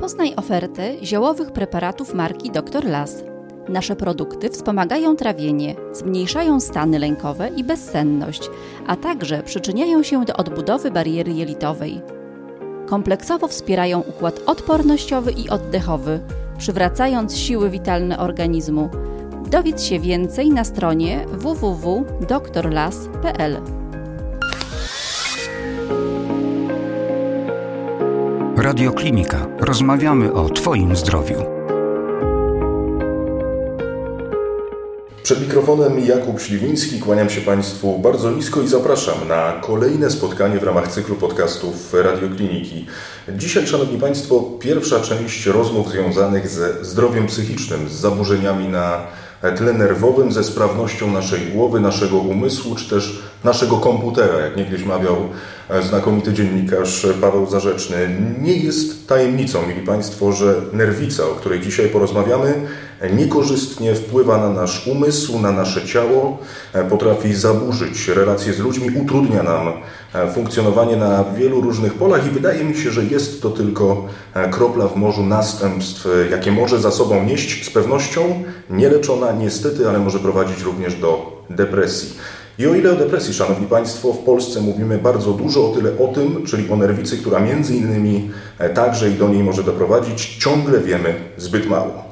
Poznaj ofertę ziołowych preparatów marki Dr. Las. Nasze produkty wspomagają trawienie, zmniejszają stany lękowe i bezsenność, a także przyczyniają się do odbudowy bariery jelitowej. Kompleksowo wspierają układ odpornościowy i oddechowy, przywracając siły witalne organizmu. Dowiedz się więcej na stronie www.drlas.pl. Radioklinika. Rozmawiamy o Twoim zdrowiu. Przed mikrofonem Jakub Śliwiński, kłaniam się Państwu bardzo nisko i zapraszam na kolejne spotkanie w ramach cyklu podcastów Radiokliniki. Dzisiaj, Szanowni Państwo, pierwsza część rozmów związanych ze zdrowiem psychicznym, z zaburzeniami na tle nerwowym, ze sprawnością naszej głowy, naszego umysłu, czy też naszego komputera, jak niegdyś mawiał znakomity dziennikarz Paweł Zarzeczny. Nie jest tajemnicą, mieli Państwo, że nerwica, o której dzisiaj porozmawiamy, niekorzystnie wpływa na nasz umysł, na nasze ciało, potrafi zaburzyć relacje z ludźmi, utrudnia nam funkcjonowanie na wielu różnych polach i wydaje mi się, że jest to tylko kropla w morzu następstw, jakie może za sobą nieść z pewnością nieleczona niestety, ale może prowadzić również do depresji. I o ile o depresji, Szanowni Państwo, w Polsce mówimy bardzo dużo, o tyle o tym, czyli o nerwicy, która między innymi także i do niej może doprowadzić, ciągle wiemy zbyt mało.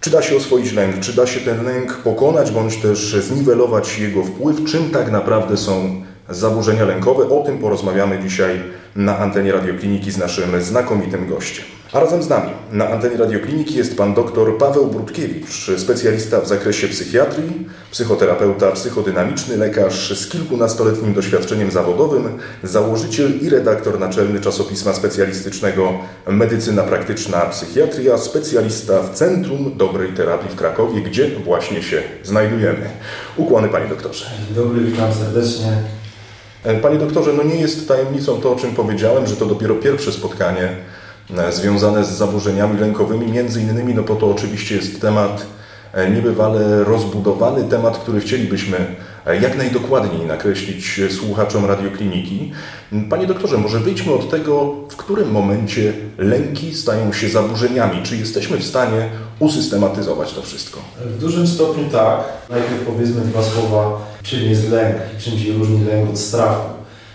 Czy da się oswoić lęk, czy da się ten lęk pokonać, bądź też zniwelować jego wpływ, czym tak naprawdę są zaburzenia lękowe? O tym porozmawiamy dzisiaj na antenie Radiokliniki z naszym znakomitym gościem. A razem z nami na antenie Radiokliniki jest pan dr Paweł Brudkiewicz, specjalista w zakresie psychiatrii, psychoterapeuta psychodynamiczny, lekarz z kilkunastoletnim doświadczeniem zawodowym, założyciel i redaktor naczelny czasopisma specjalistycznego Medycyna Praktyczna Psychiatria, specjalista w Centrum Dobrej Terapii w Krakowie, gdzie właśnie się znajdujemy. Ukłony panie doktorze. Dobry, witam serdecznie. Panie doktorze, no nie jest tajemnicą to, o czym powiedziałem, że to dopiero pierwsze spotkanie związane z zaburzeniami lękowymi. Między innymi, no po to oczywiście jest temat niebywale rozbudowany, temat, który chcielibyśmy jak najdokładniej nakreślić słuchaczom radiokliniki. Panie doktorze, może wyjdźmy od tego, w którym momencie lęki stają się zaburzeniami. Czy jesteśmy w stanie usystematyzować to wszystko? W dużym stopniu tak. Najpierw powiedzmy dwa słowa, czym jest lęk i czym się różni lęk od strachu.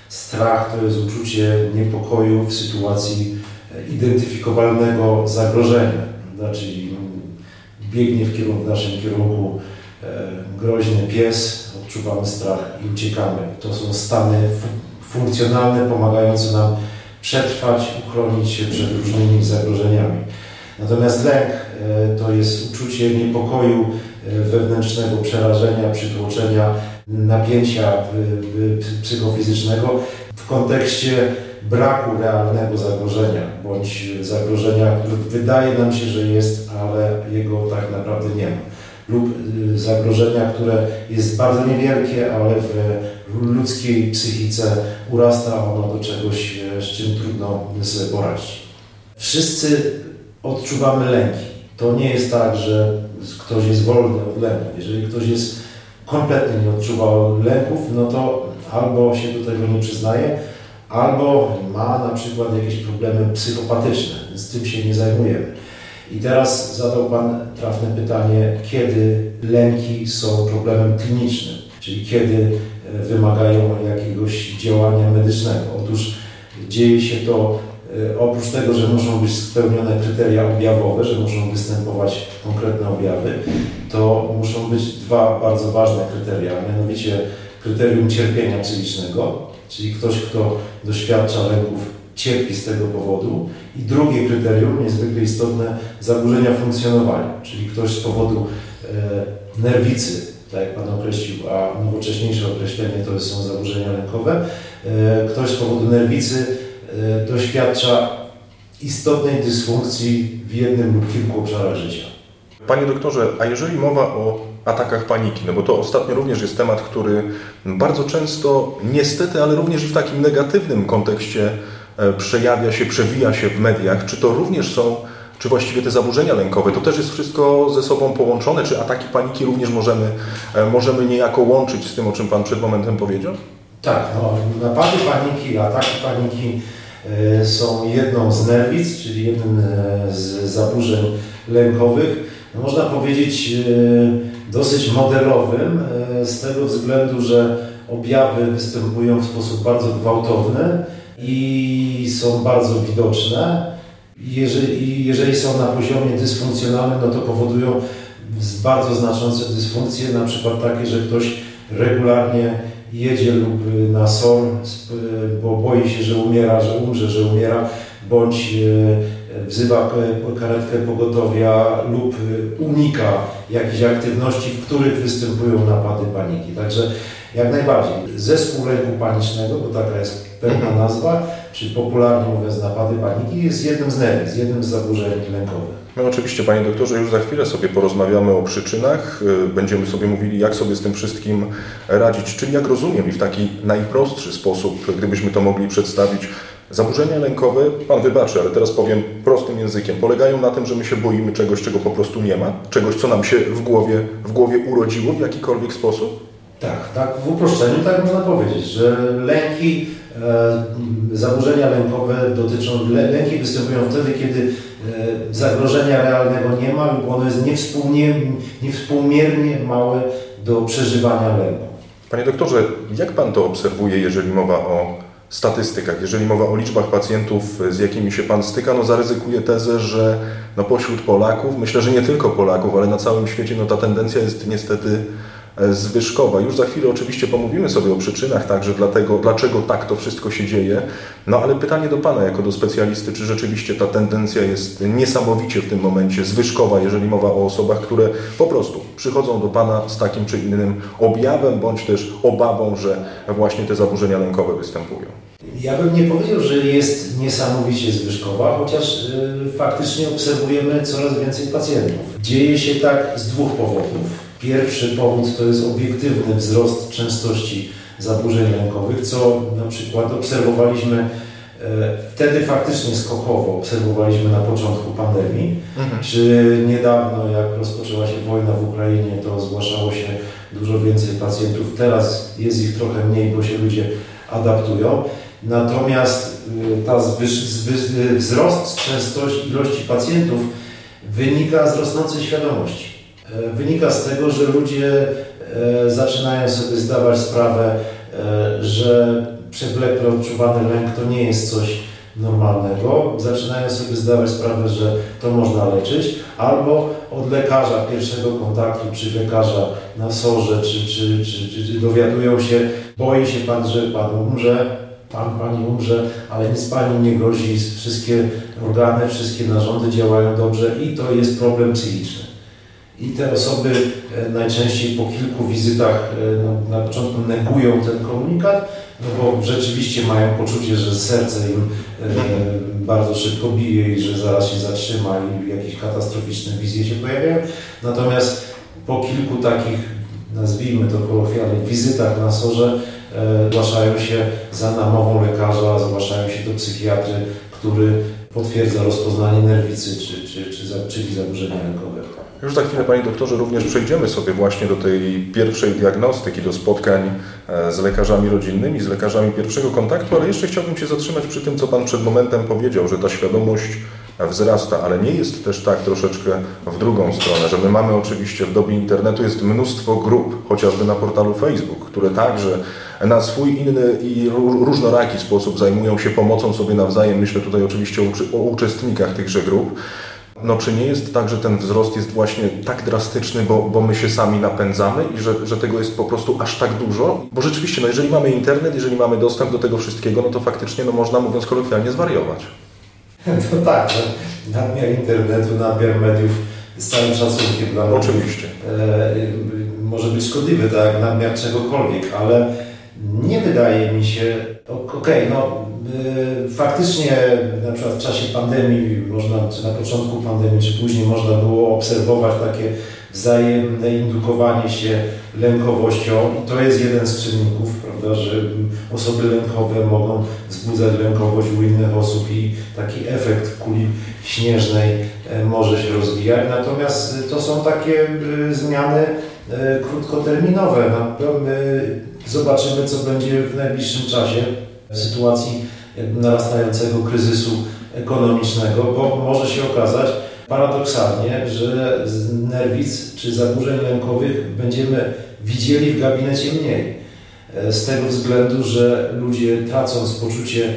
Strach to jest uczucie niepokoju w sytuacji identyfikowalnego zagrożenia, prawda? czyli biegnie w, kierunku, w naszym kierunku e, groźny pies, odczuwamy strach i uciekamy. To są stany funkcjonalne, pomagające nam przetrwać, uchronić się przed różnymi zagrożeniami. Natomiast lęk e, to jest uczucie niepokoju, e, wewnętrznego przerażenia, przytłoczenia, napięcia psychofizycznego w kontekście braku realnego zagrożenia, bądź zagrożenia, które wydaje nam się, że jest, ale jego tak naprawdę nie ma. Lub y, zagrożenia, które jest bardzo niewielkie, ale w ludzkiej psychice urasta ono do czegoś, z czym trudno sobie poradzić. Wszyscy odczuwamy lęki. To nie jest tak, że ktoś jest wolny od lęków. Jeżeli ktoś jest kompletnie nie odczuwa lęków, no to albo się do tego nie przyznaje, albo ma na przykład jakieś problemy psychopatyczne, z tym się nie zajmujemy. I teraz zadał Pan trafne pytanie, kiedy lęki są problemem klinicznym, czyli kiedy e, wymagają jakiegoś działania medycznego. Otóż dzieje się to e, oprócz tego, że muszą być spełnione kryteria objawowe, że muszą występować konkretne objawy, to muszą być dwa bardzo ważne kryteria, mianowicie kryterium cierpienia psychicznego, czyli ktoś, kto doświadcza lęków, cierpi z tego powodu. I drugie kryterium, niezwykle istotne, zaburzenia funkcjonowania, czyli ktoś z powodu e, nerwicy, tak jak Pan określił, a nowocześniejsze określenie to są zaburzenia lękowe, e, ktoś z powodu nerwicy e, doświadcza istotnej dysfunkcji w jednym lub kilku obszarach życia. Panie doktorze, a jeżeli mowa o atakach paniki, no bo to ostatnio również jest temat, który bardzo często, niestety, ale również w takim negatywnym kontekście e, przejawia się, przewija się w mediach. Czy to również są, czy właściwie te zaburzenia lękowe, to też jest wszystko ze sobą połączone? Czy ataki paniki również możemy, e, możemy niejako łączyć z tym, o czym Pan przed momentem powiedział? Tak, no, napady paniki, ataki paniki są jedną z nerwic, czyli jednym z zaburzeń lękowych. Można powiedzieć dosyć modelowym z tego względu, że objawy występują w sposób bardzo gwałtowny i są bardzo widoczne. Jeżeli, jeżeli są na poziomie dysfunkcjonalnym, no to powodują bardzo znaczące dysfunkcje, na przykład takie, że ktoś regularnie jedzie lub na SOR, bo boi się, że umiera, że umrze, że umiera, bądź e, wzywa karetkę pogotowia lub unika jakichś aktywności, w których występują napady paniki. Także jak najbardziej. Zespół lęku panicznego, bo taka jest pewna nazwa, czyli popularnie mówiąc napady paniki, jest jednym z nerwic, jednym z zaburzeń lękowych. My oczywiście, Panie Doktorze, już za chwilę sobie porozmawiamy o przyczynach. Y, będziemy sobie mówili, jak sobie z tym wszystkim radzić. Czyli jak rozumiem i w taki najprostszy sposób, gdybyśmy to mogli przedstawić, Zaburzenia lękowe, Pan wybaczy, ale teraz powiem prostym językiem, polegają na tym, że my się boimy czegoś, czego po prostu nie ma, czegoś, co nam się w głowie, w głowie urodziło w jakikolwiek sposób? Tak, tak, w uproszczeniu tak można powiedzieć, że lęki, e, zaburzenia lękowe dotyczą, lęki występują wtedy, kiedy e, zagrożenia realnego nie ma lub ono jest niewspółmiernie małe do przeżywania lęku. Panie doktorze, jak Pan to obserwuje, jeżeli mowa o statystykach, jeżeli mowa o liczbach pacjentów, z jakimi się Pan styka, no zaryzykuję tezę, że no pośród Polaków, myślę, że nie tylko Polaków, ale na całym świecie, no ta tendencja jest niestety E, zwyżkowa. Już za chwilę oczywiście pomówimy sobie o przyczynach także dlatego, dlaczego tak to wszystko się dzieje. No ale pytanie do Pana jako do specjalisty, czy rzeczywiście ta tendencja jest niesamowicie w tym momencie zwyżkowa, jeżeli mowa o osobach, które po prostu przychodzą do Pana z takim czy innym objawem, bądź też obawą, że właśnie te zaburzenia lękowe występują. Ja bym nie powiedział, że jest niesamowicie zwyżkowa, chociaż yy, faktycznie obserwujemy coraz więcej pacjentów. Dzieje się tak z dwóch powodów. Pierwszy powód to jest obiektywny wzrost częstości zaburzeń lękowych, co na przykład obserwowaliśmy e, wtedy faktycznie skokowo, obserwowaliśmy na początku pandemii, mhm. czy niedawno jak rozpoczęła się wojna w Ukrainie, to zgłaszało się dużo więcej pacjentów. Teraz jest ich trochę mniej, bo się ludzie adaptują. Natomiast e, ta wzrost częstości ilości pacjentów wynika z rosnącej świadomości. E, wynika z tego, że ludzie e, zaczynają sobie zdawać sprawę, e, że przewlekle odczuwany lęk to nie jest coś normalnego. Zaczynają sobie zdawać sprawę, że to można leczyć, albo od lekarza pierwszego kontaktu, czy lekarza na sorze, czy, czy, czy, czy dowiadują się, boi się Pan, że Pan umrze, Pan, Pani umrze, ale nic Pani nie grozi, wszystkie organy, wszystkie narządy działają dobrze i to jest problem psychiczny. I te osoby e, najczęściej po kilku wizytach e, na, na początku negują ten komunikat, no bo rzeczywiście mają poczucie, że serce im e, bardzo szybko bije i że zaraz się zatrzyma i jakieś katastroficzne wizje się pojawiają. Natomiast po kilku takich, nazwijmy to kolokwialnie, wizytach na sorze zgłaszają się za namową lekarza, zgłaszają się do psychiatry, który potwierdza rozpoznanie nerwicy, czy, czy, czy, czyli zaburzenia lękowego. Już za chwilę, Panie Doktorze, również przejdziemy sobie właśnie do tej pierwszej diagnostyki, do spotkań e, z lekarzami rodzinnymi, z lekarzami pierwszego kontaktu, ale jeszcze chciałbym się zatrzymać przy tym, co Pan przed momentem powiedział, że ta świadomość wzrasta, ale nie jest też tak troszeczkę w drugą stronę, że my mamy oczywiście w dobie internetu jest mnóstwo grup, chociażby na portalu Facebook, które także na swój inny i różnoraki sposób zajmują się pomocą sobie nawzajem. Myślę tutaj oczywiście o uczestnikach tychże grup. No czy nie jest tak, że ten wzrost jest właśnie tak drastyczny, bo, bo my się sami napędzamy i że, że tego jest po prostu aż tak dużo? Bo rzeczywiście, no jeżeli mamy internet, jeżeli mamy dostęp do tego wszystkiego, no to faktycznie no można, mówiąc kolokwialnie, zwariować. No tak, nadmiar internetu, nadmiar mediów z całym szacunkiem dla. Oczywiście. E, może być szkodliwy, tak, nadmiar czegokolwiek, ale nie wydaje mi się, okej, okay, no faktycznie na przykład w czasie pandemii, można, czy na początku pandemii, czy później można było obserwować takie wzajemne indukowanie się lękowością i to jest jeden z czynników, prawda, że osoby lękowe mogą wzbudzać lękowość u innych osób i taki efekt kuli śnieżnej e, może się rozwijać. Natomiast to są takie y, zmiany krótkoterminowe. No, my zobaczymy, co będzie w najbliższym czasie w sytuacji narastającego kryzysu ekonomicznego, bo może się okazać paradoksalnie, że nerwic czy zaburzeń lękowych będziemy widzieli w gabinecie mniej. Z tego względu, że ludzie tracąc poczucie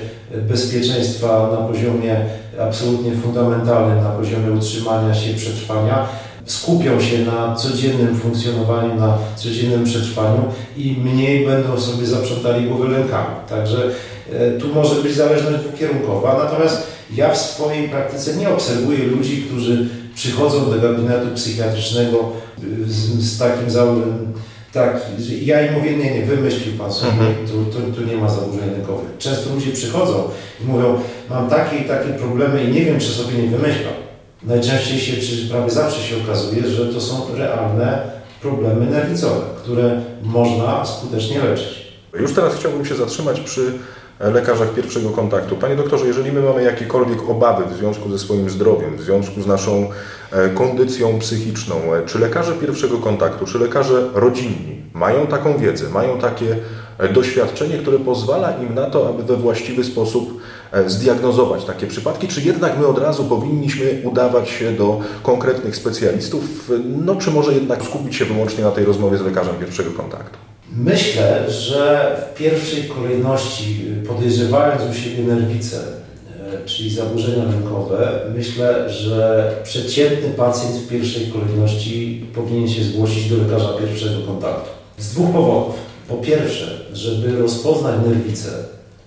bezpieczeństwa na poziomie absolutnie fundamentalnym, na poziomie utrzymania się, przetrwania, skupią się na codziennym funkcjonowaniu, na codziennym przetrwaniu i mniej będą sobie zaprzątali głowy lękami. Także e, tu może być zależność dwukierunkowa. Natomiast ja w swojej praktyce nie obserwuję ludzi, którzy przychodzą do gabinetu psychiatrycznego e, z, z takim założeniem, tak, ja im mówię, nie, nie, wymyślił Pan sobie, mhm. tu, tu, tu, nie ma zaburzeń lękowych. Często ludzie przychodzą i mówią, mam takie i takie problemy i nie wiem, czy sobie nie wymyślam. Najczęściej się, czy prawie zawsze się okazuje, że to są realne problemy nerwicowe, które można skutecznie leczyć. Już teraz chciałbym się zatrzymać przy lekarzach pierwszego kontaktu. Panie doktorze, jeżeli my mamy jakiekolwiek obawy w związku ze swoim zdrowiem, w związku z naszą e, kondycją psychiczną, e, czy lekarze pierwszego kontaktu, czy lekarze rodzinni mają taką wiedzę, mają takie e, doświadczenie, które pozwala im na to, aby we właściwy sposób zdiagnozować takie przypadki, czy jednak my od razu powinniśmy udawać się do konkretnych specjalistów, no czy może jednak skupić się wyłącznie na tej rozmowie z lekarzem pierwszego kontaktu? Myślę, że w pierwszej kolejności, podejrzewając u siebie nerwice, e, czyli zaburzenia lękowe, myślę, że przeciętny pacjent w pierwszej kolejności powinien się zgłosić do lekarza pierwszego kontaktu. Z dwóch powodów. Po pierwsze, żeby rozpoznać nerwicę,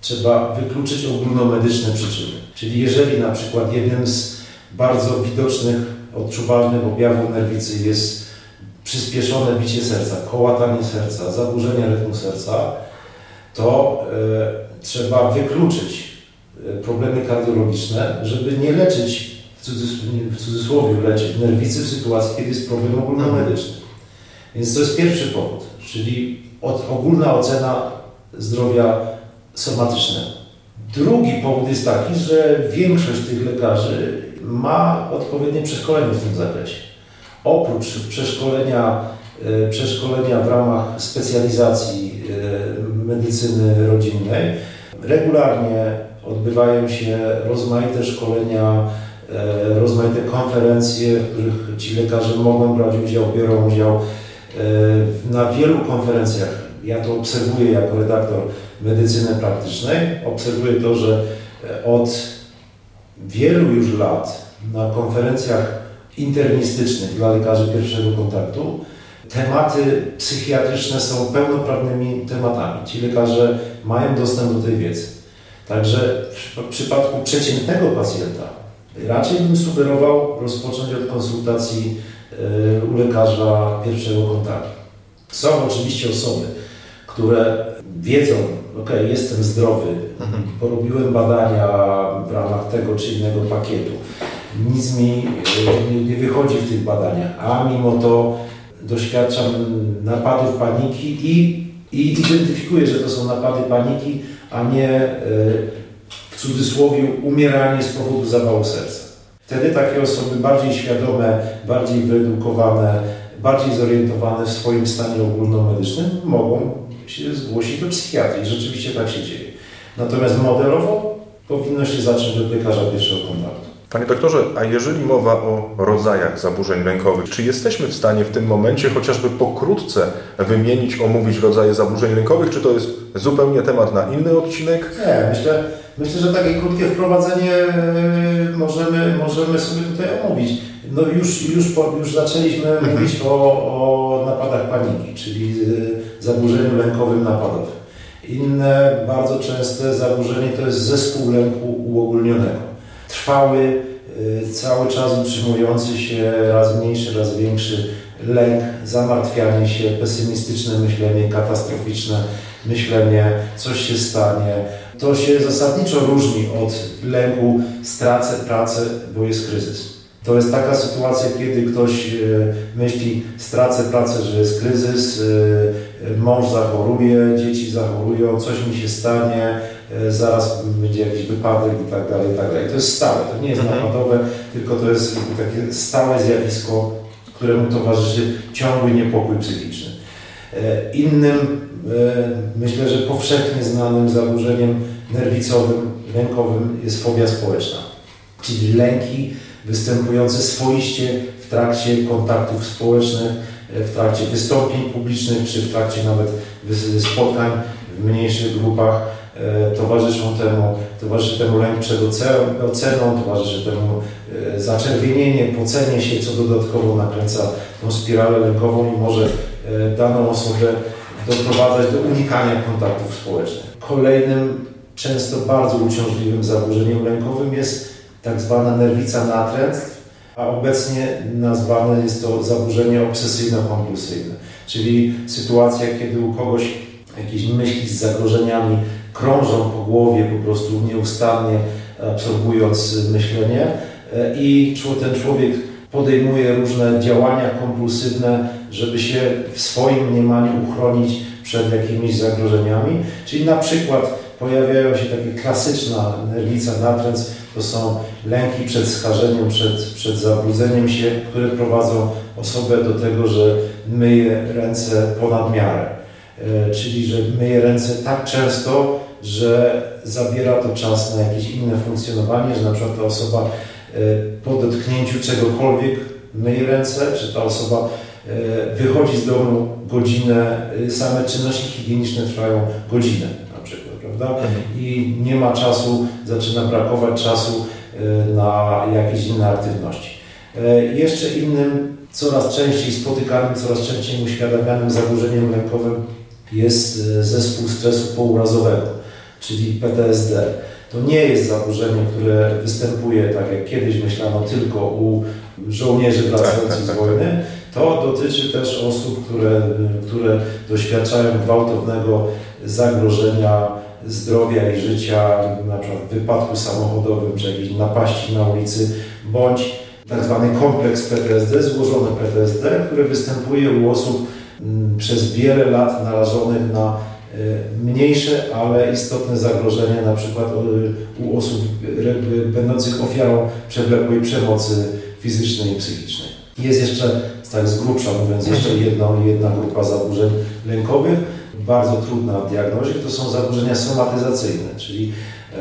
trzeba wykluczyć ogólnomedyczne przyczyny. Czyli jeżeli na przykład jednym z bardzo widocznych, odczuwalnych objawów nerwicy jest przyspieszone bicie serca, kołatanie serca, zaburzenia rytmu serca, to y, trzeba wykluczyć e, problemy kardiologiczne, żeby nie leczyć, w, w cudzysłowie leczyć nerwicy w sytuacji, kiedy jest problem ogólnomedyczny. Więc to jest pierwszy powód, czyli od, ogólna ocena zdrowia somatycznego. Drugi powód jest taki, że większość tych lekarzy ma odpowiednie przeszkolenie w tym zakresie oprócz przeszkolenia, e, przeszkolenia w ramach specjalizacji e, medycyny rodzinnej, regularnie odbywają się rozmaite szkolenia, e, rozmaite konferencje, w których ci lekarze mogą brać udział, biorą udział. Na wielu konferencjach, ja to obserwuję jako redaktor medycyny praktycznej, obserwuję to, że od wielu już lat na konferencjach internistycznych dla lekarzy pierwszego kontaktu. Tematy psychiatryczne są pełnoprawnymi tematami. Ci lekarze mają dostęp do tej wiedzy. Także w przypadku przeciętnego pacjenta raczej bym sugerował rozpocząć od konsultacji e, u lekarza pierwszego kontaktu. Są oczywiście osoby, które wiedzą, ok, jestem zdrowy, mhm. porobiłem badania w ramach tego czy innego pakietu, nic mi e, nie wychodzi w tych badaniach, a mimo to doświadczam napadów paniki i, i identyfikuję, że to są napady paniki, a nie e, w cudzysłowie umieranie z powodu zawału serca. Wtedy takie osoby bardziej świadome, bardziej wyedukowane, bardziej zorientowane w swoim stanie ogólnomedycznym mogą się zgłosić do psychiatrii. Rzeczywiście tak się dzieje. Natomiast modelowo powinno się zacząć od lekarza pierwszego kontaktu. Panie doktorze, a jeżeli mowa o rodzajach zaburzeń lękowych, czy jesteśmy w stanie w tym momencie chociażby pokrótce wymienić, omówić rodzaje zaburzeń lękowych, czy to jest zupełnie temat na inny odcinek? Nie, myślę, myślę że takie krótkie wprowadzenie e, możemy, możemy sobie tutaj omówić. No już, już, już zaczęliśmy mhm. mówić o, o napadach paniki, czyli e, zaburzeniu lękowym napadowym. Inne bardzo częste zaburzenie to jest zespół lęku uogólnionego trwały, y, cały czas utrzymujący się raz mniejszy, raz większy lęk, zamartwianie się, pesymistyczne myślenie, katastroficzne myślenie, coś się stanie. To się zasadniczo różni od lęku stracę pracę, bo jest kryzys. To jest taka sytuacja, kiedy ktoś y, myśli stracę pracę, że jest kryzys, y, mąż zachoruje, dzieci zachorują, coś mi się stanie, E, zaraz będzie jakiś wypadek i tak dalej, i tak dalej. To jest stałe, to nie jest mhm. napadowe, tylko to jest takie stałe zjawisko, któremu towarzyszy ciągły niepokój psychiczny. E, innym, e, myślę, że powszechnie znanym zaburzeniem nerwicowym, lękowym jest fobia społeczna, czyli lęki występujące swoiście w trakcie kontaktów społecznych, w trakcie wystąpień publicznych, czy w trakcie nawet spotkań w mniejszych grupach e, towarzyszą temu, towarzyszy temu lęk przed oceną, towarzyszy temu e, zaczerwienienie, pocenie się, co dodatkowo nakręca tą spiralę lękową i może e, daną osobę doprowadzać do unikania kontaktów społecznych. Kolejnym, często bardzo uciążliwym zaburzeniem lękowym jest tak zwana nerwica natręstw, a obecnie nazwane jest to zaburzenie obsesyjno-kompulsyjne, czyli sytuacja, kiedy u kogoś jakieś myśli z zagrożeniami krążą po głowie po prostu nieustannie absorbując myślenie e, i ten człowiek podejmuje różne działania kompulsywne, żeby się w swoim mniemaniu uchronić przed jakimiś zagrożeniami. Czyli na przykład pojawiają się takie klasyczna nerwica natręt, to są lęki przed skażeniem, przed, przed zabrudzeniem się, które prowadzą osobę do tego, że myje ręce ponad miarę. E, czyli, że myje ręce tak często, że zabiera to czas na jakieś inne funkcjonowanie, że na przykład ta osoba e, po dotknięciu czegokolwiek myje ręce, czy ta osoba e, wychodzi z domu godzinę, same czynności higieniczne trwają godzinę prawda? I nie ma czasu, zaczyna brakować czasu na jakieś inne aktywności. Jeszcze innym, coraz częściej spotykanym, coraz częściej uświadamianym zaburzeniem lękowym jest e, zespół stresu pourazowego, czyli PTSD. To nie jest zaburzenie, które występuje, tak jak kiedyś myślano, tylko u żołnierzy wracających tak, tak, z tak, wojny. To dotyczy też osób, które, które doświadczają gwałtownego zagrożenia zdrowia i życia, na przykład w wypadku samochodowym, czy jakiejś napaści na ulicy, bądź tak zwany kompleks PTSD, złożony PTSD, który występuje u osób Mm, przez wiele lat narażonych na e, mniejsze, ale istotne zagrożenie, na przykład e, u osób będących ofiarą przewlekłej przemocy fizycznej i psychicznej. Jest jeszcze, tak z grubsza mówiąc, jeszcze mhm. jedna, jedna grupa zaburzeń lękowych, bardzo trudna w diagnozie, to są zaburzenia somatyzacyjne, czyli e,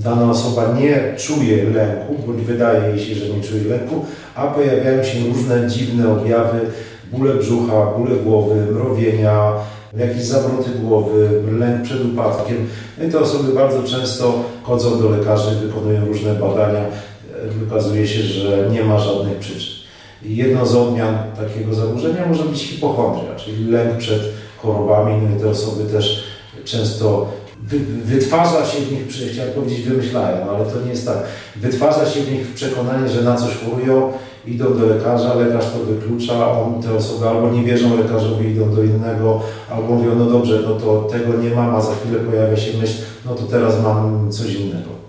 dana osoba nie czuje lęku, bądź wydaje jej się, że nie czuje lęku, a pojawiają się różne dziwne objawy, bóle brzucha, bóle głowy, mrowienia, jakieś zawroty głowy, lęk przed upadkiem. No i te osoby bardzo często chodzą do lekarzy, wykonują różne badania. Wykazuje się, że nie ma żadnych przyczyn. Jedną z odmian takiego zaburzenia może być hipochondria, czyli lęk przed chorobami. No i te osoby też często wy, wytwarza się w nich, chciałem powiedzieć wymyślają, ale to nie jest tak. Wytwarza się w nich przekonanie, że na coś chorują, idą do lekarza, lekarz to wyklucza, on te osoby albo nie wierzą lekarzowi, idą do innego, albo mówią, no dobrze, no to tego nie mam, a za chwilę pojawia się myśl, no to teraz mam coś innego.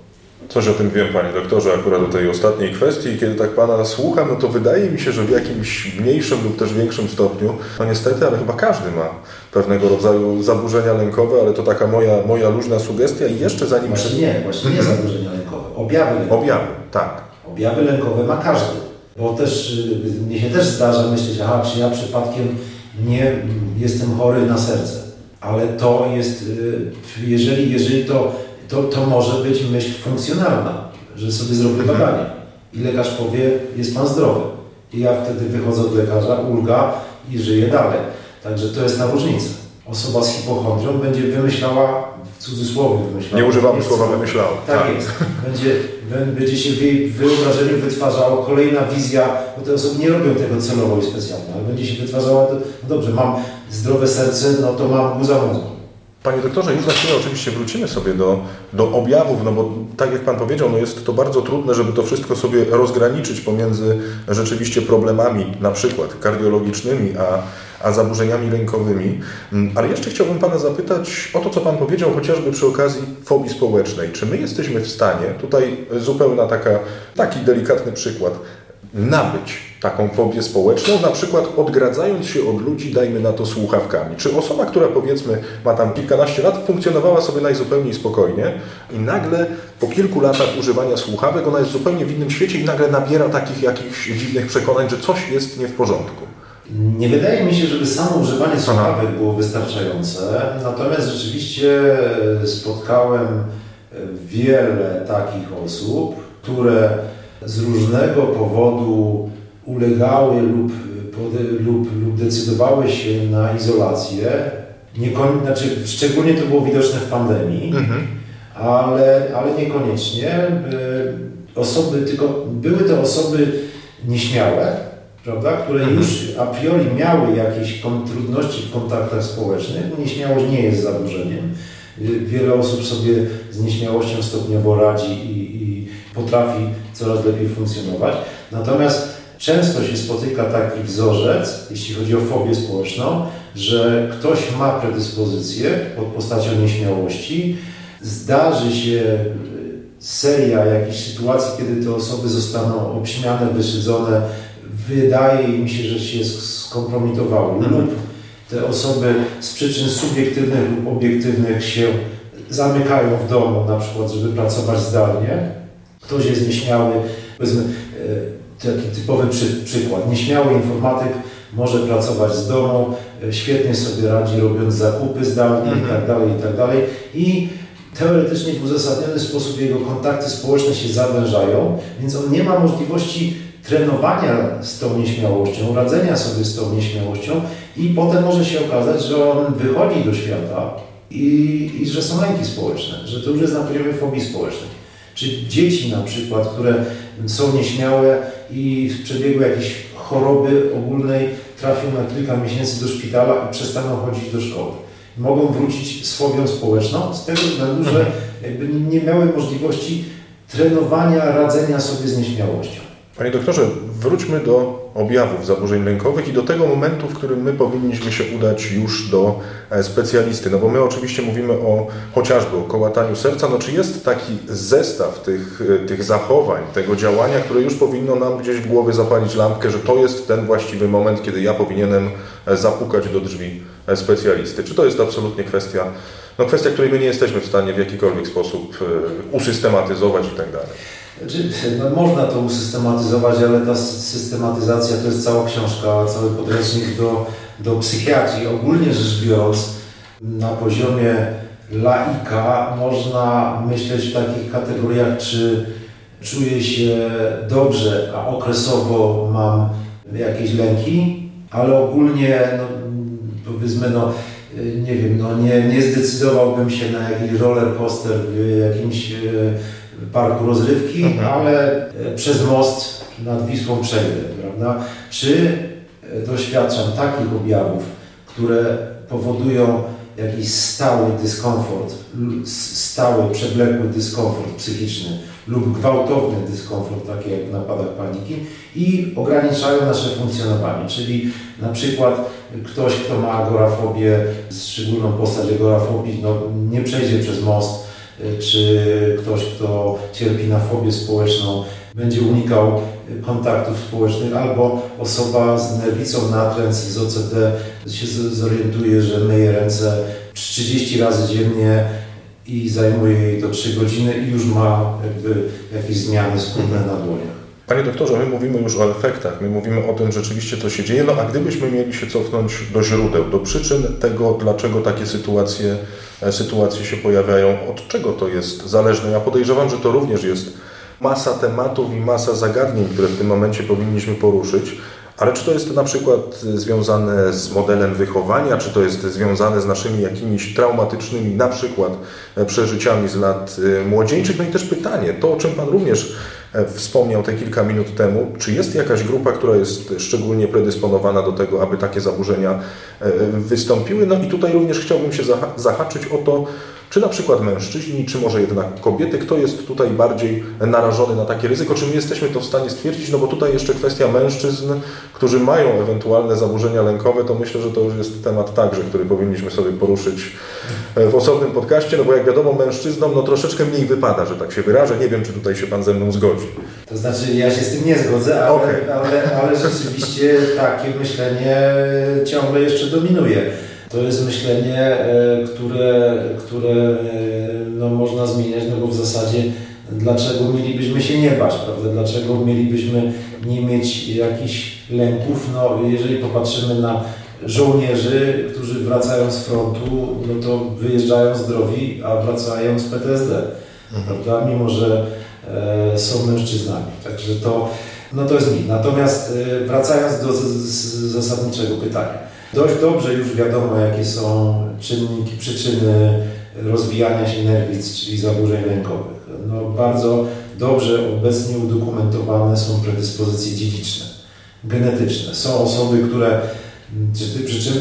Coś o tym wiem, panie doktorze, akurat o tej ostatniej kwestii. Kiedy tak pana słucham, no to wydaje mi się, że w jakimś mniejszym lub też większym stopniu, no niestety, ale chyba każdy ma pewnego rodzaju zaburzenia lękowe, ale to taka moja, moja luźna sugestia i jeszcze zanim... Właśnie nie, właśnie nie zaburzenia lękowe, objawy lękowe. Objawy, tak. Objawy lękowe ma każdy. Bo też, y, mnie się też zdarza myśleć, aha, czy ja przypadkiem nie jestem chory na serce. Ale to jest, y, jeżeli, jeżeli to, to, to może być myśl funkcjonalna, że sobie zrobię mhm. badanie i lekarz powie, jest Pan zdrowy. I ja wtedy wychodzę od lekarza, ulga i żyję dalej. Także to jest ta różnica. Osoba z hipochondrią będzie wymyślała w cudzysłowie wymyślała. Nie używamy słowa wymyślała. Tak, tak, jest. Będzie, będzie się w jej wyobrażeniu wytwarzała kolejna wizja, bo te osoby nie robią tego celowo i specjalnie, ale będzie się wytwarzała, to, no dobrze, mam zdrowe serce, no to mam guza mózgu. Panie doktorze, już za chwilę oczywiście wrócimy sobie do, do objawów, no bo tak jak Pan powiedział, no jest to bardzo trudne, żeby to wszystko sobie rozgraniczyć pomiędzy rzeczywiście problemami, na przykład kardiologicznymi, a, a zaburzeniami lękowymi. Mm, ale jeszcze chciałbym Pana zapytać o to, co Pan powiedział chociażby przy okazji fobii społecznej. Czy my jesteśmy w stanie, tutaj zupełna taka, taki delikatny przykład, nabyć taką fobię społeczną, na przykład odgradzając się od ludzi, dajmy na to słuchawkami. Czy osoba, która powiedzmy ma tam kilkanaście lat, funkcjonowała sobie najzupełniej spokojnie i nagle po kilku latach używania słuchawek ona jest zupełnie w innym świecie i nagle nabiera takich jakichś dziwnych przekonań, że coś jest nie w porządku. Nie wydaje mi się, żeby samo używanie słuchawek było wystarczające, natomiast rzeczywiście spotkałem wiele takich osób, które z różnego powodu ulegały lub, lub, lub decydowały się na izolację. Nie, znaczy, szczególnie to było widoczne w pandemii, mhm. ale, ale niekoniecznie. Osoby, tylko były to osoby nieśmiałe, prawda, które mhm. już a priori miały jakieś trudności w kontaktach społecznych. Nieśmiałość nie jest zaburzeniem. Wiele osób sobie z nieśmiałością stopniowo radzi i potrafi coraz lepiej funkcjonować. Natomiast często się spotyka taki wzorzec, jeśli chodzi o fobię społeczną, że ktoś ma predyspozycję pod postacią nieśmiałości, zdarzy się seria jakichś sytuacji, kiedy te osoby zostaną obśmiane, wyszydzone, wydaje im się, że się skompromitowały mhm. lub te osoby z przyczyn subiektywnych lub obiektywnych się zamykają w domu, na przykład, żeby pracować zdalnie. Ktoś jest nieśmiały, powiedzmy, e, taki typowy przy, przykład. Nieśmiały informatyk może pracować z domu, e, świetnie sobie radzi, robiąc zakupy zdalnie mhm. itd., itd. I teoretycznie w uzasadniony sposób jego kontakty społeczne się zawężają, więc on nie ma możliwości trenowania z tą nieśmiałością, radzenia sobie z tą nieśmiałością i potem może się okazać, że on wychodzi do świata i, i że są lęki społeczne, że to już jest na poziomie fobii społecznej. Czy dzieci na przykład, które są nieśmiałe i w przebiegu jakiejś choroby ogólnej trafią na kilka miesięcy do szpitala i przestaną chodzić do szkoły. Mogą wrócić z fobią społeczną z tego względu, że mhm. nie miały możliwości trenowania, radzenia sobie z nieśmiałością. Panie doktorze, wróćmy do objawów zaburzeń lękowych i do tego momentu, w którym my powinniśmy się udać już do e, specjalisty. No bo my oczywiście mówimy o chociażby o kołataniu serca. No czy jest taki zestaw tych, e, tych zachowań, tego działania, które już powinno nam gdzieś w głowie zapalić lampkę, że to jest ten właściwy moment, kiedy ja powinienem e, zapukać do drzwi specjalisty? Czy to jest absolutnie kwestia, no kwestia, której my nie jesteśmy w stanie w jakikolwiek sposób usystematyzować i tak dalej? Znaczy, no, można to usystematyzować, ale ta systematyzacja to jest cała książka, cały podręcznik do, do psychiatrii. Ogólnie rzecz biorąc, na poziomie laika można myśleć w takich kategoriach, czy czuję się dobrze, a okresowo mam jakieś lęki, ale ogólnie, no, powiedzmy, no, nie wiem, no, nie, nie zdecydowałbym się na jakiś roller coaster w jakimś parku rozrywki, mhm. ale e, przez most nad Wisłą przejdę, prawda? Czy e, doświadczam takich objawów, które powodują jakiś stały dyskomfort, stały, przewlekły dyskomfort psychiczny lub gwałtowny dyskomfort, taki jak w napadach paniki i ograniczają nasze funkcjonowanie. Czyli na przykład ktoś, kto ma agorafobię, szczególną postać agorafobii, no, nie przejdzie przez most, czy ktoś, kto cierpi na fobię społeczną, będzie unikał kontaktów społecznych, albo osoba z nerwicą natręt, z OCD się zorientuje, że myje ręce 30 razy dziennie i zajmuje jej to 3 godziny i już ma jakby jakieś zmiany skórne na dłoniach. Panie doktorze, my mówimy już o efektach, my mówimy o tym rzeczywiście, co się dzieje, no a gdybyśmy mieli się cofnąć do źródeł, do przyczyn tego, dlaczego takie sytuacje, e, sytuacje się pojawiają, od czego to jest zależne? Ja podejrzewam, że to również jest masa tematów i masa zagadnień, które w tym momencie powinniśmy poruszyć. Ale czy to jest na przykład związane z modelem wychowania, czy to jest związane z naszymi jakimiś traumatycznymi, na przykład e, przeżyciami z lat e, młodzieńczych? No i też pytanie, to o czym Pan również wspomniał te kilka minut temu, czy jest jakaś grupa, która jest szczególnie predysponowana do tego, aby takie zaburzenia e, wystąpiły? No i tutaj również chciałbym się zahaczyć o to, czy na przykład mężczyźni, czy może jednak kobiety, kto jest tutaj bardziej narażony na takie ryzyko? Czy my jesteśmy to w stanie stwierdzić? No bo tutaj jeszcze kwestia mężczyzn, którzy mają ewentualne zaburzenia lękowe, to myślę, że to już jest temat także, który powinniśmy sobie poruszyć w osobnym podcaście, no bo jak wiadomo mężczyznom no troszeczkę mniej wypada, że tak się wyrażę. Nie wiem, czy tutaj się Pan ze mną zgodzi. To znaczy ja się z tym nie zgodzę, ale, okay. ale, ale rzeczywiście takie myślenie ciągle jeszcze dominuje. To jest myślenie, e, które, które e, no, można zmieniać, no bo w zasadzie Dlaczego mielibyśmy się nie bać, prawda? Dlaczego mielibyśmy nie mieć jakichś lęków? No, jeżeli popatrzymy na żołnierzy, którzy wracają z frontu, no to wyjeżdżają zdrowi, a wracają z PTSD, mhm. prawda? Mimo, że e, są mężczyznami. Także to, no to jest mit. Natomiast e, wracając do z, z, zasadniczego pytania. Dość dobrze już wiadomo, jakie są czynniki, przyczyny rozwijania się nerwic, czyli zaburzeń lękowych. No, bardzo dobrze obecnie udokumentowane są predyspozycje dziedziczne, genetyczne. Są osoby, które przy czym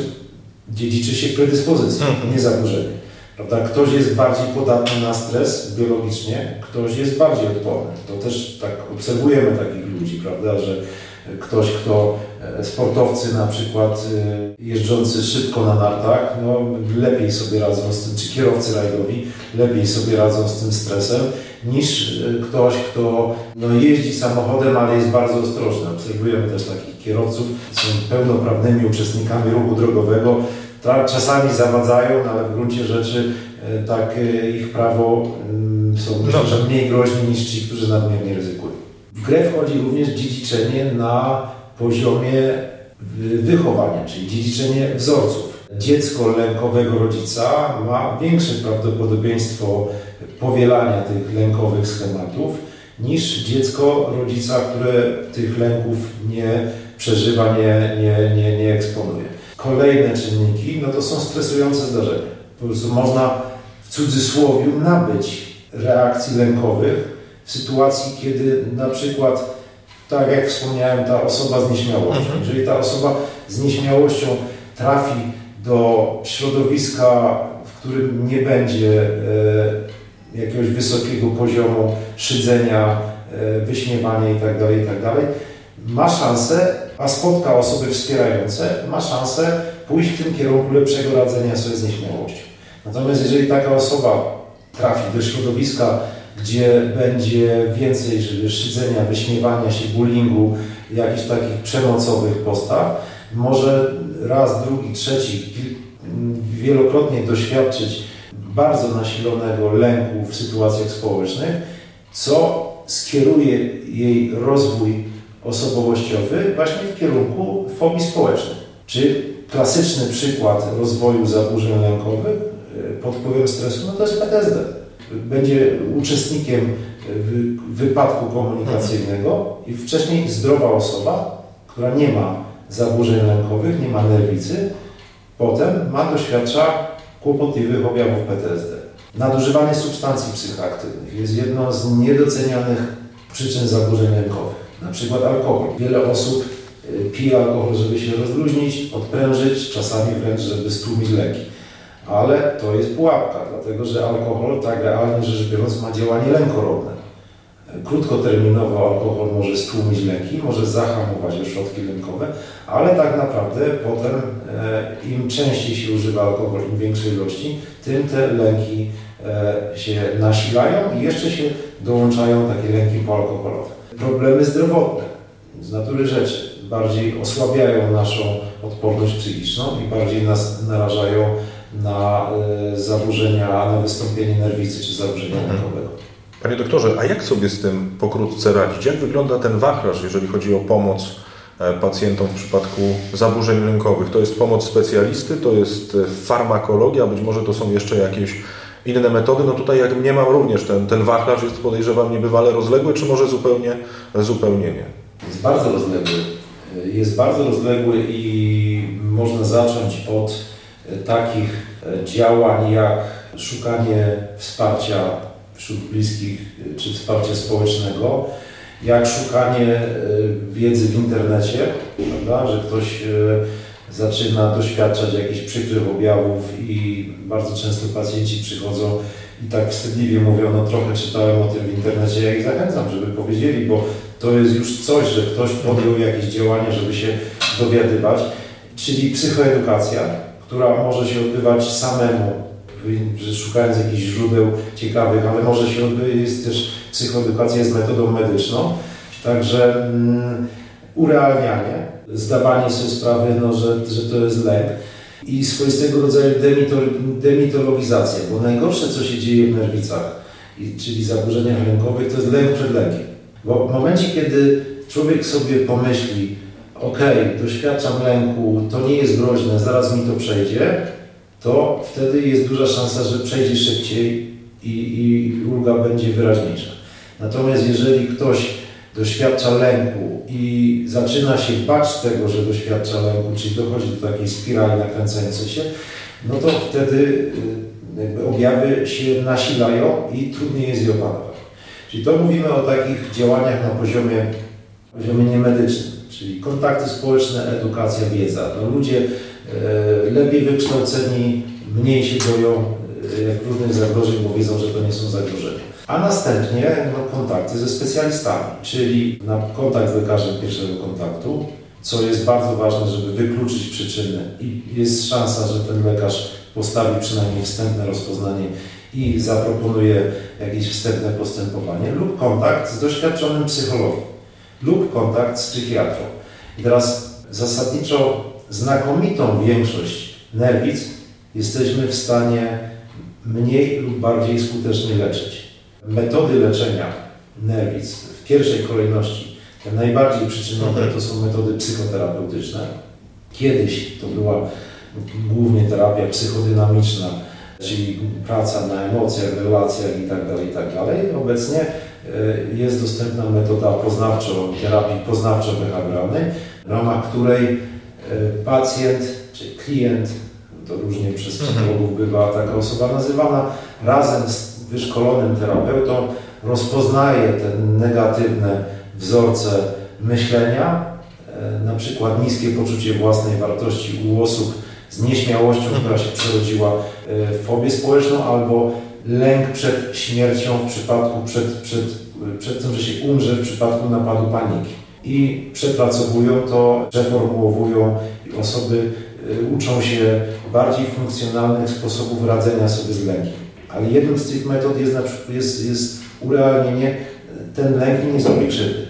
dziedziczy się predyspozycję, mhm. nie zaburzenie. Prawda? Ktoś jest bardziej podatny na stres biologicznie, ktoś jest bardziej odporny. To też tak obserwujemy takich ludzi, prawda, że ktoś, kto e, sportowcy na przykład e, jeżdżący szybko na nartach, no, lepiej sobie radzą z tym, czy kierowcy rajdowi lepiej sobie radzą z tym stresem niż e, ktoś, kto no, jeździ samochodem, ale jest bardzo ostrożny. Obserwujemy też takich kierowców, są pełnoprawnymi uczestnikami ruchu drogowego, czasami zawadzają, no, ale w gruncie rzeczy tak ich prawo mm, są mniej groźni niż ci, którzy nadmiernie ryzykują. Grę wchodzi również dziedziczenie na poziomie wychowania, czyli dziedziczenie wzorców. Dziecko lękowego rodzica ma większe prawdopodobieństwo powielania tych lękowych schematów niż dziecko rodzica, które tych lęków nie przeżywa, nie, nie, nie, nie eksponuje. Kolejne czynniki no to są stresujące zdarzenia. Po prostu można w cudzysłowie nabyć reakcji lękowych, w sytuacji, kiedy na przykład, tak jak wspomniałem, ta osoba z nieśmiałością, mhm. jeżeli ta osoba z nieśmiałością trafi do środowiska, w którym nie będzie e, jakiegoś wysokiego poziomu szydzenia, e, wyśmiewania itd., tak itd., tak ma szansę, a spotka osoby wspierające, ma szansę pójść w tym kierunku lepszego radzenia sobie z nieśmiałością. Natomiast jeżeli taka osoba trafi do środowiska, gdzie będzie więcej szydzenia, wyśmiewania się, bullyingu, jakichś takich przemocowych postaw, może raz, drugi, trzeci, wielokrotnie doświadczyć bardzo nasilonego lęku w sytuacjach społecznych, co skieruje jej rozwój osobowościowy właśnie w kierunku fobii społecznej. Czy klasyczny przykład rozwoju zaburzeń lękowych e, pod wpływem stresu, no to jest PTSD będzie uczestnikiem wypadku komunikacyjnego i wcześniej zdrowa osoba, która nie ma zaburzeń lękowych, nie ma nerwicy, potem ma, doświadcza kłopotliwych objawów PTSD. Nadużywanie substancji psychoaktywnych jest jedną z niedocenianych przyczyn zaburzeń lękowych. Na przykład alkohol. Wiele osób y, pije alkohol, żeby się rozluźnić, odprężyć, czasami wręcz, żeby stłumić leki ale to jest pułapka, dlatego że alkohol, tak realnie rzecz biorąc, ma działanie lękorodne. Krótkoterminowo alkohol może stłumić lęki, może zahamować ośrodki lękowe, ale tak naprawdę potem e, im częściej się używa alkohol, im większej ilości, tym te lęki e, się nasilają i jeszcze się dołączają takie lęki poalkoholowe. Problemy zdrowotne z natury rzeczy bardziej osłabiają naszą odporność psychiczną i bardziej nas narażają na e, zaburzenia, na wystąpienie nerwicy czy zaburzenia mhm. lękowego. Panie doktorze, a jak sobie z tym pokrótce radzić? Jak wygląda ten wachlarz, jeżeli chodzi o pomoc e, pacjentom w przypadku zaburzeń lękowych? To jest pomoc specjalisty, to jest e, farmakologia, być może to są jeszcze jakieś inne metody. No tutaj jak nie mam również ten, ten wachlarz jest podejrzewam niebywale rozległy, czy może zupełnie, zupełnie nie? Jest bardzo rozległy. Jest bardzo rozległy i można zacząć od takich e, działań jak szukanie wsparcia wśród bliskich e, czy wsparcia społecznego, jak szukanie e, wiedzy w internecie, prawda, że ktoś zaczyna doświadczać jakichś przykrych objawów i bardzo często pacjenci przychodzą i tak wstydliwie mówią, no trochę czytałem o tym w internecie, ja ich zachęcam, żeby powiedzieli, bo to jest już coś, że ktoś podjął jakieś działania, żeby się dowiadywać, czyli psychoedukacja, która może się odbywać samemu, szukając jakichś źródeł ciekawych, ale może się odbywać, jest też psychoedukacja z metodą medyczną, także mm, urealnianie, zdawanie sobie sprawy, no, że, że to jest lek i swoistego rodzaju demitologizacja, bo najgorsze, co się dzieje w nerwicach, czyli zaburzeniach lękowych, to jest lęk przed lękiem. Bo w momencie, kiedy człowiek sobie pomyśli, ok, doświadczam lęku, to nie jest groźne, zaraz mi to przejdzie, to wtedy jest duża szansa, że przejdzie szybciej i, i ulga będzie wyraźniejsza. Natomiast jeżeli ktoś doświadcza lęku i zaczyna się bać tego, że doświadcza lęku, czyli dochodzi do takiej spirali nakręcającej się, no to wtedy y, objawy się nasilają i trudniej jest je opanować. Czyli to mówimy o takich działaniach na poziomie, poziomie niemedycznym, czyli kontakty społeczne, edukacja, wiedza. No ludzie e, lepiej wykształceni, mniej się boją e, różnych zagrożeń, bo wiedzą, że to nie są zagrożenia. A następnie no, kontakty ze specjalistami, czyli na kontakt z lekarzem pierwszego kontaktu, co jest bardzo ważne, żeby wykluczyć przyczyny i jest szansa, że ten lekarz postawi przynajmniej wstępne rozpoznanie i zaproponuje jakieś wstępne postępowanie lub kontakt z doświadczonym psychologiem lub kontakt z psychiatrą. I teraz zasadniczo znakomitą większość nerwic jesteśmy w stanie mniej lub bardziej skutecznie leczyć. Metody leczenia nerwic w pierwszej kolejności, te najbardziej przyczynowe to są metody psychoterapeutyczne. Kiedyś to była głównie terapia psychodynamiczna, czyli praca na emocjach, relacjach itd. Tak itd. Tak Obecnie jest dostępna metoda poznawczo, terapii poznawczo-behawioralnej, w ramach której e, pacjent czy klient, to różnie przez mhm. psychologów bywa taka osoba nazywana, razem z wyszkolonym terapeutą rozpoznaje te negatywne wzorce myślenia, e, na przykład niskie poczucie własnej wartości u osób z nieśmiałością, która się przerodziła w fobię społeczną, albo lęk przed śmiercią w przypadku, przed, przed, przed tym, że się umrze w przypadku napadu paniki. I przepracowują to, przeformułowują osoby y, uczą się bardziej funkcjonalnych sposobów radzenia sobie z lękiem. Ale jedną z tych metod jest, na przykład, jest, jest urealnienie, ten lęk nie zrobi krzywdy.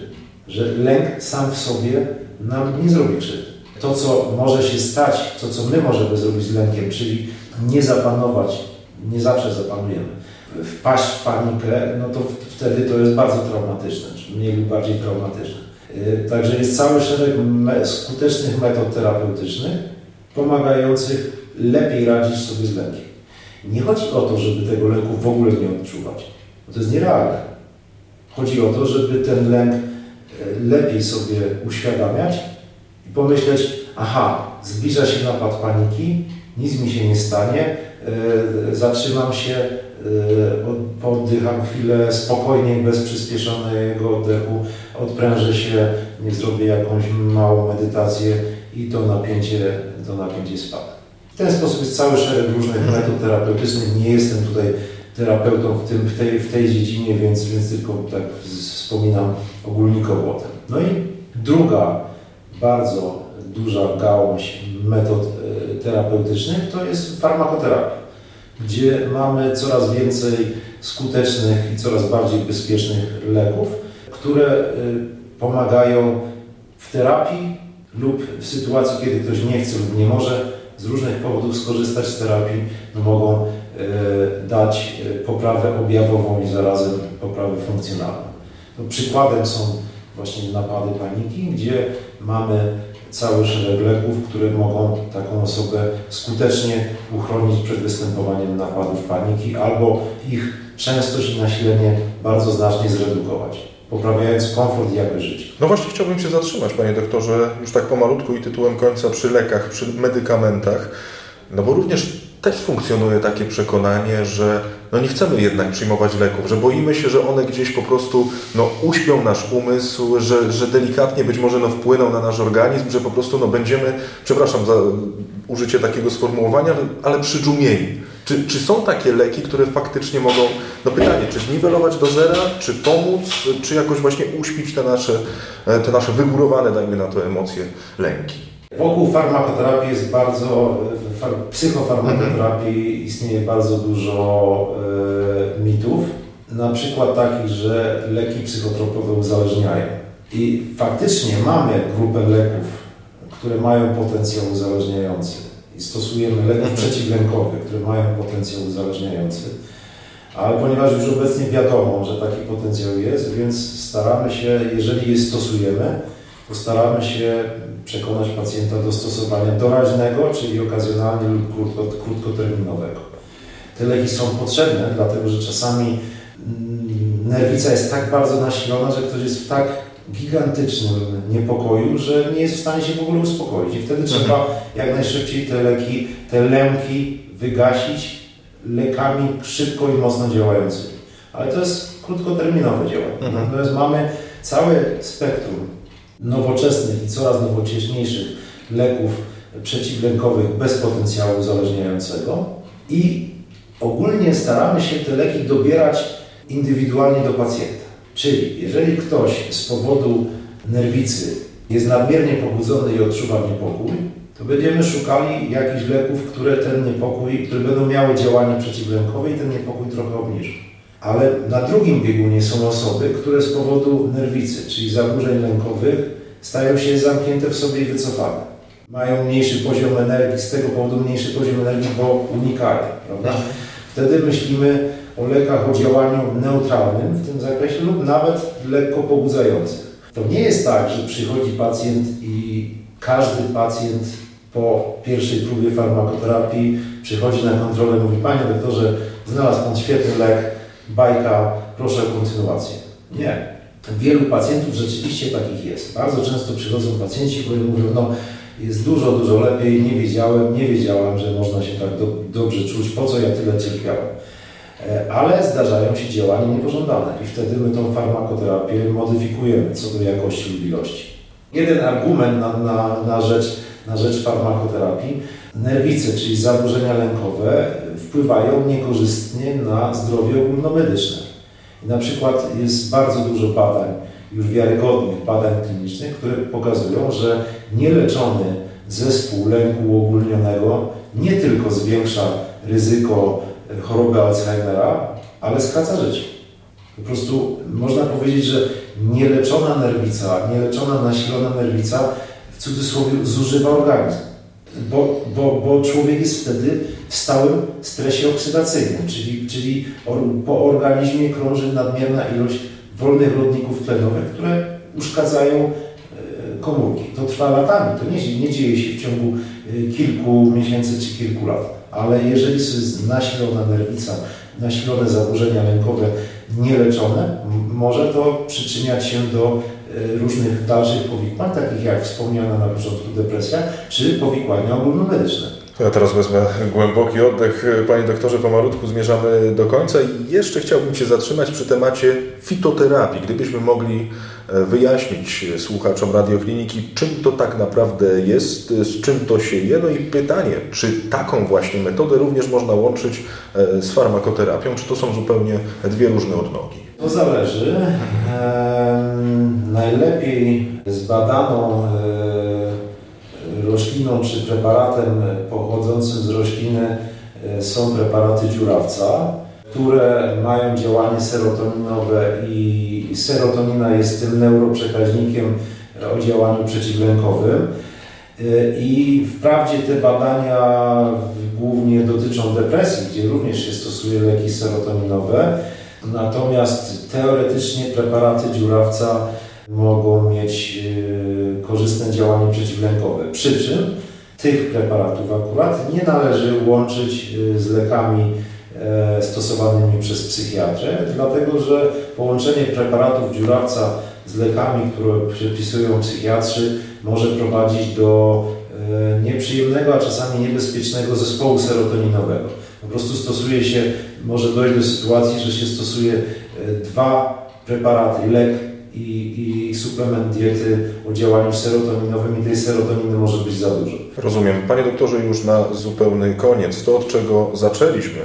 Że lęk sam w sobie nam nie zrobi krzywdy to, co może się stać, to, co my możemy zrobić z lękiem, czyli nie zapanować, nie zawsze zapanujemy, wpaść w panikę, no to wtedy to jest bardzo traumatyczne, czy mniej lub bardziej traumatyczne. Y, także jest cały szereg skutecznych metod terapeutycznych pomagających lepiej radzić sobie z lękiem. Nie chodzi o to, żeby tego lęku w ogóle nie odczuwać, bo to jest nierealne. Chodzi o to, żeby ten lęk y, lepiej sobie uświadamiać i pomyśleć, aha, zbliża się napad paniki, nic mi się nie stanie, zatrzymam się, yy, poddycham chwilę spokojniej, bez przyspieszonego oddechu, odprężę się, nie zrobię jakąś małą medytację i to napięcie, to napięcie spada. W ten sposób jest cały szereg różnych metod terapeutycznych. Nie jestem tutaj terapeutą w, tym, w, tej, w tej dziedzinie, więc, więc tylko tak wspominam ogólnikowo o tym. No i druga bardzo duża gałąź metod e, terapeutycznych to jest farmakoterapia, gdzie mamy coraz więcej skutecznych i coraz bardziej bezpiecznych leków, które e, pomagają w terapii lub w sytuacji, kiedy ktoś nie chce lub nie może z różnych powodów skorzystać z terapii, no mogą e, dać poprawę objawową i zarazem poprawę funkcjonalną. No, przykładem są właśnie napady paniki, gdzie mamy cały szereg leków, które mogą taką osobę skutecznie uchronić przed występowaniem napadów paniki albo ich częstość i nasilenie bardzo znacznie zredukować, poprawiając komfort i jakość życia. No właśnie chciałbym się zatrzymać, panie doktorze, już tak pomalutku i tytułem końca przy lekach, przy medykamentach, no bo również też funkcjonuje takie przekonanie, że no nie chcemy jednak przyjmować leków, że boimy się, że one gdzieś po prostu no, uśpią nasz umysł, że, że delikatnie być może no, wpłyną na nasz organizm, że po prostu no, będziemy, przepraszam za użycie takiego sformułowania, ale przydżumieni. Czy, czy są takie leki, które faktycznie mogą, no pytanie, czy zniwelować do zera, czy pomóc, czy jakoś właśnie uśpić te nasze, te nasze wygórowane, dajmy na to, emocje, lęki? Wokół farmakoterapii jest bardzo, psychofarmakoterapii istnieje bardzo dużo e, mitów, na przykład takich, że leki psychotropowe uzależniają. I faktycznie mamy grupę leków, które mają potencjał uzależniający. I stosujemy leków przeciwlękowe, które mają potencjał uzależniający, ale ponieważ już obecnie wiadomo, że taki potencjał jest, więc staramy się, jeżeli je stosujemy, to staramy się przekonać pacjenta do stosowania doraźnego, czyli okazjonalnie lub krótko, krótkoterminowego. Te leki są potrzebne, dlatego że czasami mm, nerwica jest tak bardzo nasilona, że ktoś jest w tak gigantycznym niepokoju, że nie jest w stanie się w ogóle uspokoić. I wtedy trzeba mhm. jak najszybciej te leki, te lęki wygasić lekami szybko i mocno działającymi. Ale to jest krótkoterminowe działanie. Mhm. Natomiast mamy całe spektrum nowoczesnych i coraz nowocześniejszych leków przeciwlękowych bez potencjału uzależniającego i ogólnie staramy się te leki dobierać indywidualnie do pacjenta. Czyli jeżeli ktoś z powodu nerwicy jest nadmiernie pobudzony i odczuwa niepokój, to będziemy szukali jakichś leków, które ten niepokój, które będą miały działanie przeciwlękowe i ten niepokój trochę obniżą. Ale na drugim biegunie są osoby, które z powodu nerwicy, czyli zaburzeń lękowych, stają się zamknięte w sobie i wycofane. Mają mniejszy poziom energii, z tego powodu mniejszy poziom energii, bo unikają. Prawda? Wtedy myślimy o lekach o działaniu neutralnym w tym zakresie lub nawet lekko pobudzających. To nie jest tak, że przychodzi pacjent i każdy pacjent po pierwszej próbie farmakoterapii przychodzi na kontrolę i mówi Panie doktorze, znalazł Pan świetny lek, bajka, proszę o kontynuację. Nie. Wielu pacjentów rzeczywiście takich jest. Bardzo często przychodzą pacjenci, którzy mówią, no jest dużo, dużo lepiej, nie wiedziałem, nie wiedziałam, że można się tak do, dobrze czuć, po co ja tyle cierpiałem. E, ale zdarzają się działania niepożądane i wtedy my tą farmakoterapię modyfikujemy co do jakości lub ilości. Jeden argument na, na, na, rzecz, na rzecz farmakoterapii, nerwice, czyli zaburzenia lękowe, wpływają niekorzystnie na zdrowie ogólnomedyczne. I na przykład jest bardzo dużo badań, już wiarygodnych badań klinicznych, które pokazują, że nieleczony zespół lęku uogólnionego nie tylko zwiększa ryzyko choroby Alzheimera, ale skraca życie. Po prostu można powiedzieć, że nieleczona nerwica, nieleczona nasilona nerwica w cudzysłowie zużywa organizm. Bo, bo, bo człowiek jest wtedy w stałym stresie oksydacyjnym, czyli, czyli po organizmie krąży nadmierna ilość wolnych rodników tlenowych, które uszkadzają e, komórki. To trwa latami, to nie, nie dzieje się w ciągu e, kilku miesięcy czy kilku lat ale jeżeli jest nasilona nerwica, nasilone zaburzenia lękowe nieleczone, może to przyczyniać się do różnych dalszych powikłań, takich jak wspomniana na początku depresja, czy powikłania ogólnomedyczne. Ja teraz wezmę głęboki oddech. Panie doktorze, pomalutku zmierzamy do końca i jeszcze chciałbym się zatrzymać przy temacie fitoterapii. Gdybyśmy mogli e, wyjaśnić słuchaczom radiokliniki, czym to tak naprawdę jest, z czym to się je. No i pytanie, czy taką właśnie metodę również można łączyć e, z farmakoterapią, czy to są zupełnie dwie różne odnogi? To zależy. Najlepiej zbadaną e, rośliną czy preparatem pochodzącym z rośliny e, są preparaty dziurawca, które mają działanie serotoninowe i serotonina jest tym neuroprzekaźnikiem o działaniu przeciwlękowym. E, I wprawdzie te badania głównie dotyczą depresji, gdzie również się stosuje leki serotoninowe, natomiast teoretycznie preparaty dziurawca mogą mieć e, korzystne działanie przeciwlękowe. Przy czym tych preparatów akurat nie należy łączyć e, z lekami e, stosowanymi przez psychiatrę, dlatego że połączenie preparatów dziurawca z lekami, które przepisują psychiatrzy, może prowadzić do nieprzyjemnego, a czasami niebezpiecznego zespołu serotoninowego. Po prostu stosuje się, może dojść do sytuacji, że się stosuje dwa preparaty, lek i, i suplement diety o działaniu serotoninowym i tej serotoniny może być za dużo. Rozumiem. Panie doktorze, już na zupełny koniec, to od czego zaczęliśmy,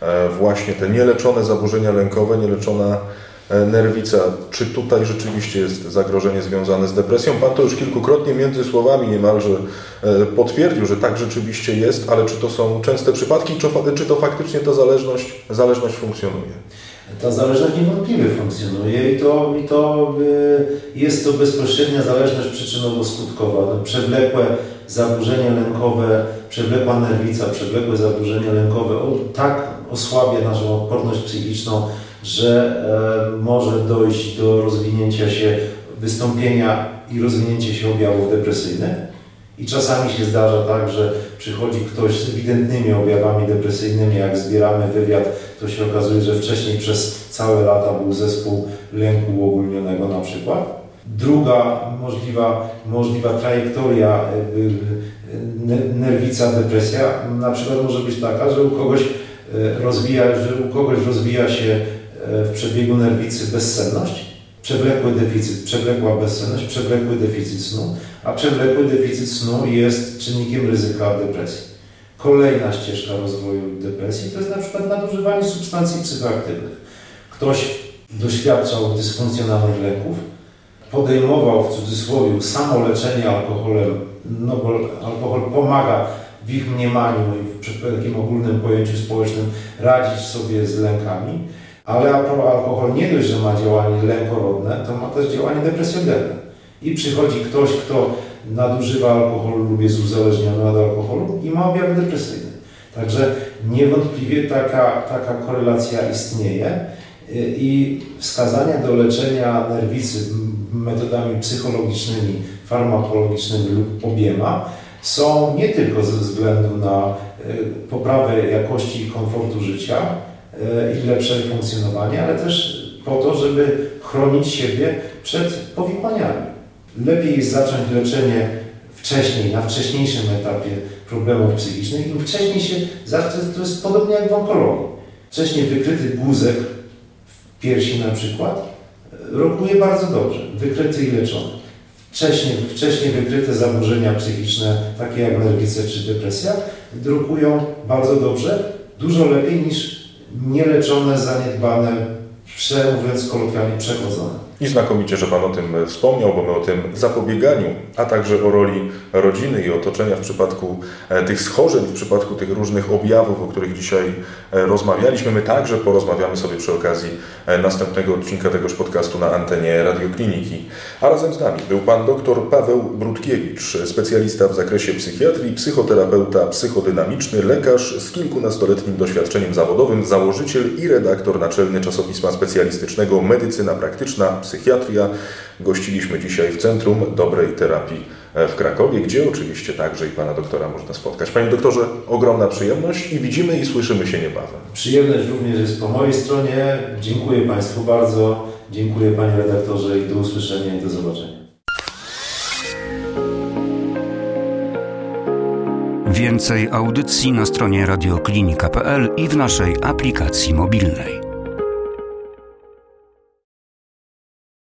e, właśnie te nieleczone zaburzenia lękowe, nieleczona e, nerwica. Czy tutaj rzeczywiście jest zagrożenie związane z depresją? Pan to już kilkukrotnie między słowami niemalże e, potwierdził, że tak rzeczywiście jest, ale czy to są częste przypadki, czy to faktycznie ta zależność, zależność funkcjonuje? ta zależność niewątpliwie funkcjonuje i to, i to y, jest to bezpośrednia zależność przyczynowo-skutkowa. No, przewlekłe zaburzenia lękowe, przewlekła nerwica, przewlekłe zaburzenia lękowe o tak osłabia naszą odporność psychiczną, że e, może dojść do rozwinięcia się, wystąpienia i rozwinięcia się objawów depresyjnych. I czasami się zdarza tak, że przychodzi ktoś z ewidentnymi objawami depresyjnymi, jak zbieramy wywiad, to się okazuje, że wcześniej przez całe lata był zespół lęku uogólnionego na przykład. Druga możliwa, możliwa trajektoria nerwica, depresja na przykład może być taka, że u kogoś e, rozwija, że u kogoś rozwija się e, w przebiegu nerwicy bezsenność, przewlekły deficyt, przewlekła bezsenność, przewlekły deficyt snu, a przewlekły deficyt snu jest czynnikiem ryzyka depresji. Kolejna ścieżka rozwoju depresji to jest na przykład nadużywanie substancji psychoaktywnych. Ktoś doświadczał dysfunkcjonalnych leków, podejmował w cudzysłowie samo leczenie alkoholem, no bo alkohol pomaga w ich mniemaniu i w takim ogólnym pojęciu społecznym radzić sobie z lękami, ale alkohol nie dość, że ma działanie lękorodne, to ma też działanie depresjogenne. I przychodzi ktoś, kto nadużywa alkoholu lub jest uzależniony od alkoholu i ma objawy depresyjne. Także niewątpliwie taka, taka korelacja istnieje i wskazania do leczenia nerwicy metodami psychologicznymi, farmakologicznymi lub obiema są nie tylko ze względu na poprawę jakości i komfortu życia e, i lepsze funkcjonowanie, ale też po to, żeby chronić siebie przed powikłaniami. Lepiej jest zacząć leczenie wcześniej, na wcześniejszym etapie problemów psychicznych. Im wcześniej się zacznie, to jest podobnie jak w onkologii. Wcześniej wykryty guzek w piersi na przykład rokuje bardzo dobrze, wykryty i leczony. Wcześniej, wcześniej wykryte zaburzenia psychiczne, takie jak nerwice czy depresja, drukują bardzo dobrze, dużo lepiej niż nieleczone, zaniedbane, mówiąc kolokwialnie, przechodzone. I znakomicie, że Pan o tym wspomniał, bo my o tym zapobieganiu, a także o roli rodziny i otoczenia w przypadku e, tych schorzeń, w przypadku tych różnych objawów, o których dzisiaj e, rozmawialiśmy. My także porozmawiamy sobie przy okazji e, następnego odcinka tegoż podcastu na antenie Radiokliniki. A razem z nami był Pan dr Paweł Brudkiewicz, specjalista w zakresie psychiatrii, psychoterapeuta psychodynamiczny, lekarz z kilkunastoletnim doświadczeniem zawodowym, założyciel i redaktor naczelny czasopisma specjalistycznego Medycyna Praktyczna psychiatria. Gościliśmy dzisiaj w Centrum Dobrej Terapii w Krakowie, gdzie oczywiście także i pana doktora można spotkać. Panie doktorze, ogromna przyjemność i widzimy i słyszymy się niebawem. Przyjemność również jest po mojej stronie. Dziękuję Państwu bardzo. Dziękuję Panie redaktorze i do usłyszenia i do zobaczenia. Więcej audycji na stronie radioklinika.pl i w naszej aplikacji mobilnej.